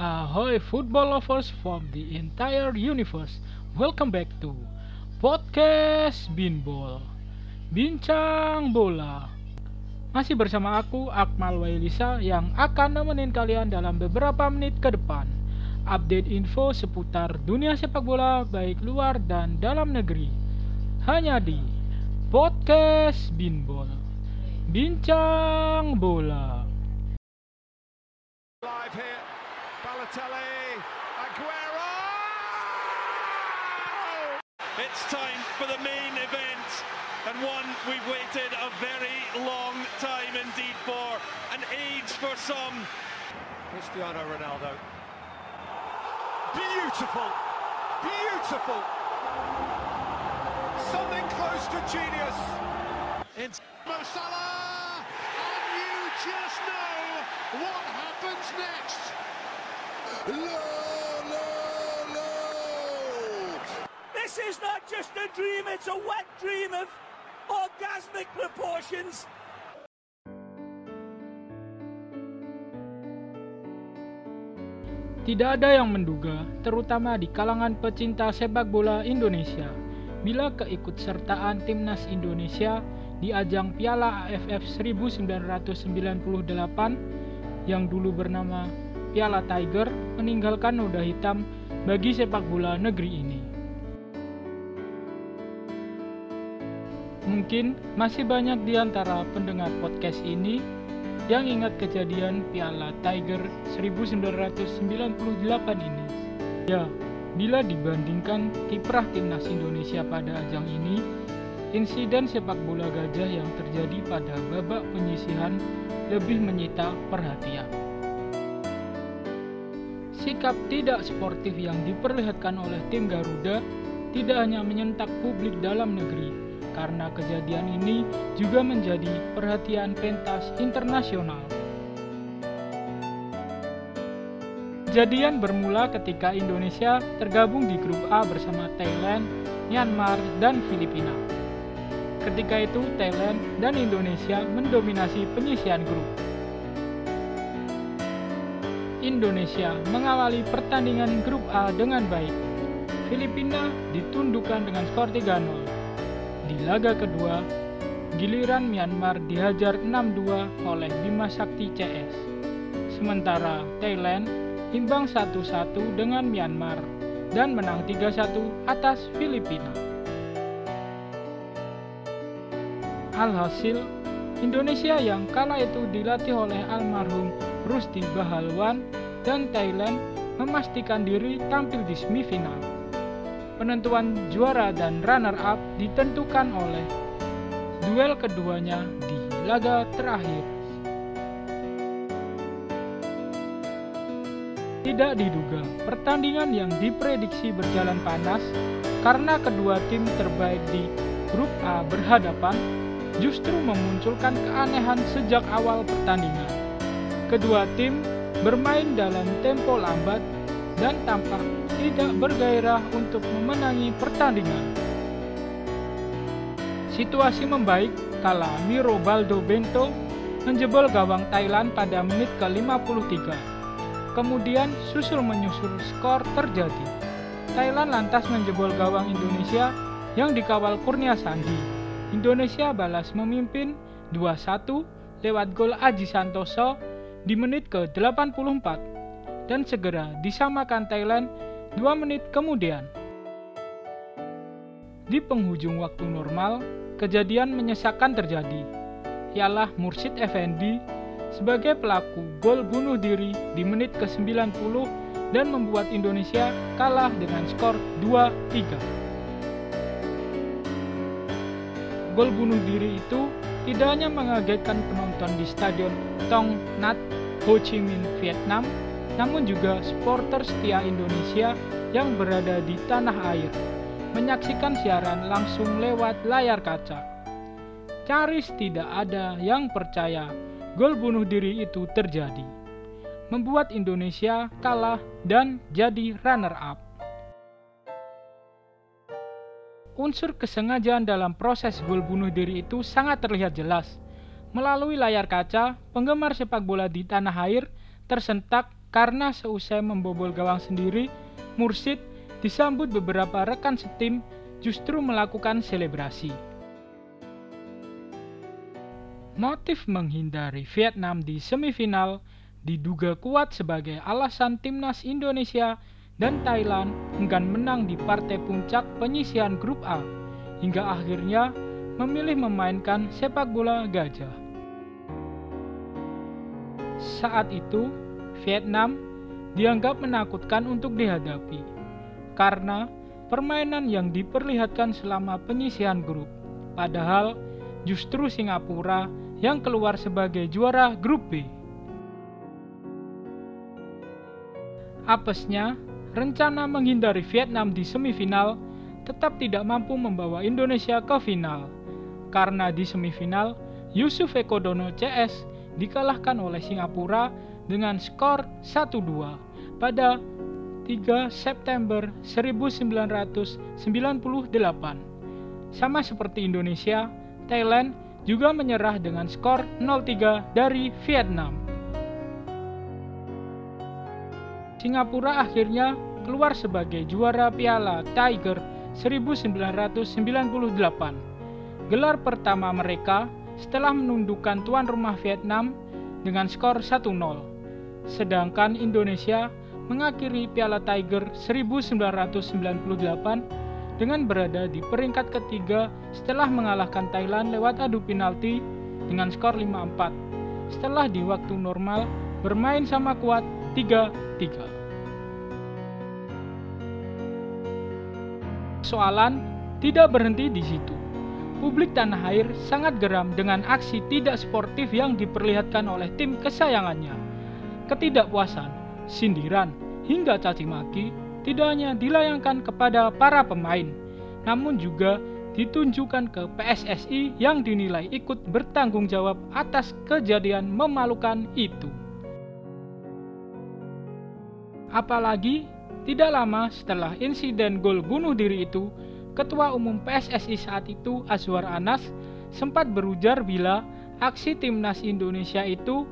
Ahoy football lovers from the entire universe. Welcome back to Podcast Binbol Bincang Bola. Masih bersama aku Akmal Wailisa yang akan nemenin kalian dalam beberapa menit ke depan. Update info seputar dunia sepak bola baik luar dan dalam negeri. Hanya di Podcast Binbol Bincang Bola Balotelli, Aguero! It's time for the main event, and one we've waited a very long time indeed for, an age for some. Cristiano Ronaldo. Beautiful, beautiful. Something close to genius. It's Mo Salah, and you just know what happens next. No, no, no. This is not just a dream, it's a wet dream of orgasmic proportions. Tidak ada yang menduga, terutama di kalangan pecinta sepak bola Indonesia, bila keikutsertaan timnas Indonesia di ajang Piala AFF 1998 yang dulu bernama Piala Tiger meninggalkan noda hitam bagi sepak bola negeri ini. Mungkin masih banyak di antara pendengar podcast ini yang ingat kejadian Piala Tiger 1998 ini. Ya, bila dibandingkan kiprah timnas Indonesia pada ajang ini, insiden sepak bola gajah yang terjadi pada babak penyisihan lebih menyita perhatian. Sikap tidak sportif yang diperlihatkan oleh tim Garuda tidak hanya menyentak publik dalam negeri, karena kejadian ini juga menjadi perhatian pentas internasional. Kejadian bermula ketika Indonesia tergabung di grup A bersama Thailand, Myanmar, dan Filipina. Ketika itu Thailand dan Indonesia mendominasi penyisian grup. Indonesia mengawali pertandingan grup A dengan baik. Filipina ditundukkan dengan skor 3-0. Di laga kedua, giliran Myanmar dihajar 6-2 oleh Bima Sakti CS. Sementara Thailand imbang 1-1 dengan Myanmar dan menang 3-1 atas Filipina. Alhasil, Indonesia yang kala itu dilatih oleh almarhum Rusdi Bahalwan dan Thailand memastikan diri tampil di semifinal. Penentuan juara dan runner-up ditentukan oleh duel keduanya di laga terakhir. Tidak diduga, pertandingan yang diprediksi berjalan panas karena kedua tim terbaik di grup A berhadapan justru memunculkan keanehan sejak awal pertandingan. Kedua tim bermain dalam tempo lambat dan tampak tidak bergairah untuk memenangi pertandingan. Situasi membaik kala Miro Baldo Bento menjebol gawang Thailand pada menit ke-53. Kemudian susul menyusul skor terjadi. Thailand lantas menjebol gawang Indonesia yang dikawal Kurnia Sandi. Indonesia balas memimpin 2-1 lewat gol Aji Santoso di menit ke-84 dan segera disamakan Thailand 2 menit kemudian. Di penghujung waktu normal, kejadian menyesakan terjadi. Ialah Mursid Effendi sebagai pelaku gol bunuh diri di menit ke-90 dan membuat Indonesia kalah dengan skor 2-3. Gol bunuh diri itu tidak hanya mengagetkan penonton di Stadion Tong Nhat Ho Chi Minh, Vietnam, namun juga supporter setia Indonesia yang berada di tanah air, menyaksikan siaran langsung lewat layar kaca. Caris tidak ada yang percaya gol bunuh diri itu terjadi, membuat Indonesia kalah dan jadi runner-up. Unsur kesengajaan dalam proses gol bunuh diri itu sangat terlihat jelas. Melalui layar kaca, penggemar sepak bola di tanah air tersentak karena seusai membobol gawang sendiri, Mursid disambut beberapa rekan setim justru melakukan selebrasi. Motif menghindari Vietnam di semifinal diduga kuat sebagai alasan timnas Indonesia dan Thailand enggan menang di partai puncak penyisian grup A hingga akhirnya memilih memainkan sepak bola gajah. Saat itu, Vietnam dianggap menakutkan untuk dihadapi karena permainan yang diperlihatkan selama penyisian grup. Padahal justru Singapura yang keluar sebagai juara grup B. Apesnya, rencana menghindari Vietnam di semifinal tetap tidak mampu membawa Indonesia ke final. Karena di semifinal, Yusuf Ekodono CS dikalahkan oleh Singapura dengan skor 1-2 pada 3 September 1998. Sama seperti Indonesia, Thailand juga menyerah dengan skor 0-3 dari Vietnam. Singapura akhirnya keluar sebagai juara Piala Tiger 1998. Gelar pertama mereka setelah menundukkan tuan rumah Vietnam dengan skor 1-0. Sedangkan Indonesia mengakhiri Piala Tiger 1998 dengan berada di peringkat ketiga setelah mengalahkan Thailand lewat adu penalti dengan skor 5-4 setelah di waktu normal bermain sama kuat 3-3. Soalan tidak berhenti di situ. Publik tanah air sangat geram dengan aksi tidak sportif yang diperlihatkan oleh tim kesayangannya. Ketidakpuasan, sindiran, hingga caci maki tidak hanya dilayangkan kepada para pemain, namun juga ditunjukkan ke PSSI yang dinilai ikut bertanggung jawab atas kejadian memalukan itu. Apalagi tidak lama setelah insiden gol bunuh diri itu, Ketua Umum PSSI saat itu Azwar Anas sempat berujar bila aksi timnas Indonesia itu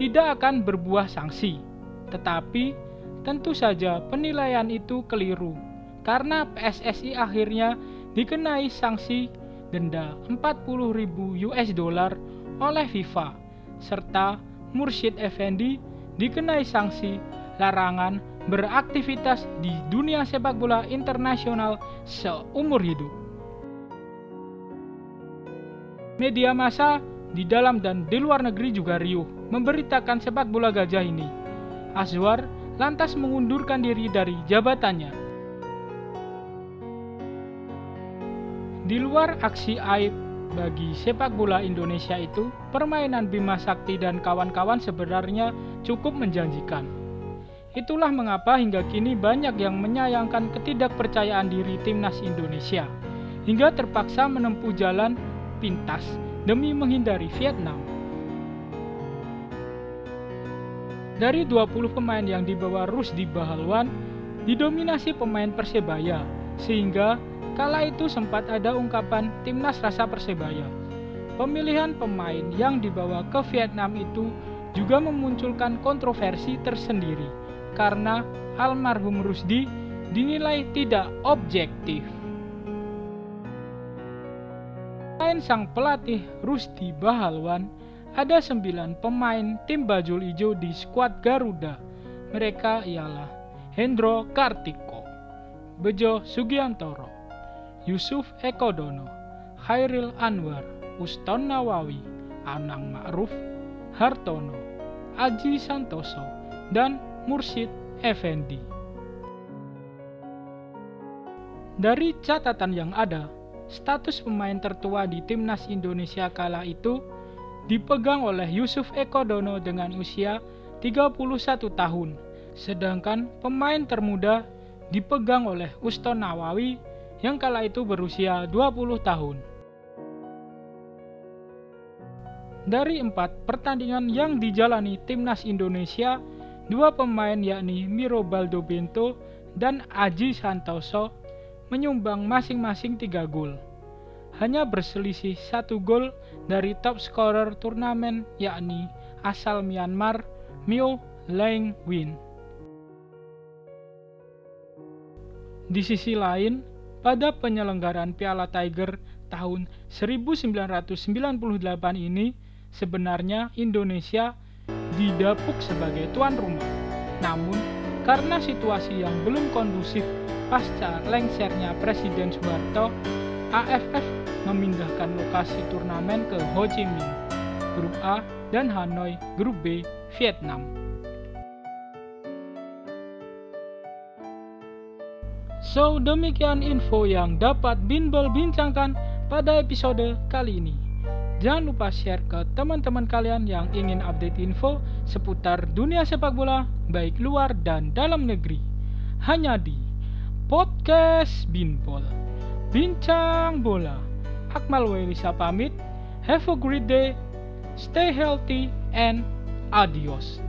tidak akan berbuah sanksi, tetapi Tentu saja penilaian itu keliru karena PSSI akhirnya dikenai sanksi denda 40.000 US dollar oleh FIFA serta Mursyid Effendi dikenai sanksi larangan beraktivitas di dunia sepak bola internasional seumur hidup. Media massa di dalam dan di luar negeri juga riuh memberitakan sepak bola gajah ini. Azwar lantas mengundurkan diri dari jabatannya. Di luar aksi aib bagi sepak bola Indonesia itu, permainan Bima Sakti dan kawan-kawan sebenarnya cukup menjanjikan. Itulah mengapa hingga kini banyak yang menyayangkan ketidakpercayaan diri timnas Indonesia, hingga terpaksa menempuh jalan pintas demi menghindari Vietnam. Dari 20 pemain yang dibawa Rusdi Bahalwan, didominasi pemain Persebaya, sehingga kala itu sempat ada ungkapan timnas rasa Persebaya. Pemilihan pemain yang dibawa ke Vietnam itu juga memunculkan kontroversi tersendiri karena almarhum Rusdi dinilai tidak objektif. Selain sang pelatih Rusdi Bahalwan, ada sembilan pemain tim bajul ijo di skuad Garuda. Mereka ialah Hendro Kartiko, Bejo Sugiantoro, Yusuf Ekodono, Khairil Anwar, Uston Nawawi, Anang Ma'ruf, Hartono, Aji Santoso, dan Mursyid Effendi. Dari catatan yang ada, status pemain tertua di timnas Indonesia kala itu dipegang oleh Yusuf Ekodono dengan usia 31 tahun, sedangkan pemain termuda dipegang oleh Uston Nawawi yang kala itu berusia 20 tahun. Dari empat pertandingan yang dijalani timnas Indonesia, dua pemain yakni Miro Baldo Bento dan Aji Santoso menyumbang masing-masing tiga gol hanya berselisih satu gol dari top scorer turnamen yakni asal Myanmar Mio Lang Win. Di sisi lain, pada penyelenggaraan Piala Tiger tahun 1998 ini, sebenarnya Indonesia didapuk sebagai tuan rumah. Namun, karena situasi yang belum kondusif pasca lengsernya Presiden Soeharto, AFF memindahkan lokasi turnamen ke Ho Chi Minh, Grup A, dan Hanoi, Grup B, Vietnam. So, demikian info yang dapat Binbol bincangkan pada episode kali ini. Jangan lupa share ke teman-teman kalian yang ingin update info seputar dunia sepak bola, baik luar dan dalam negeri. Hanya di Podcast Binbol. Bincang Bola. Akmal Welisa pamit. Have a great day. Stay healthy and adios.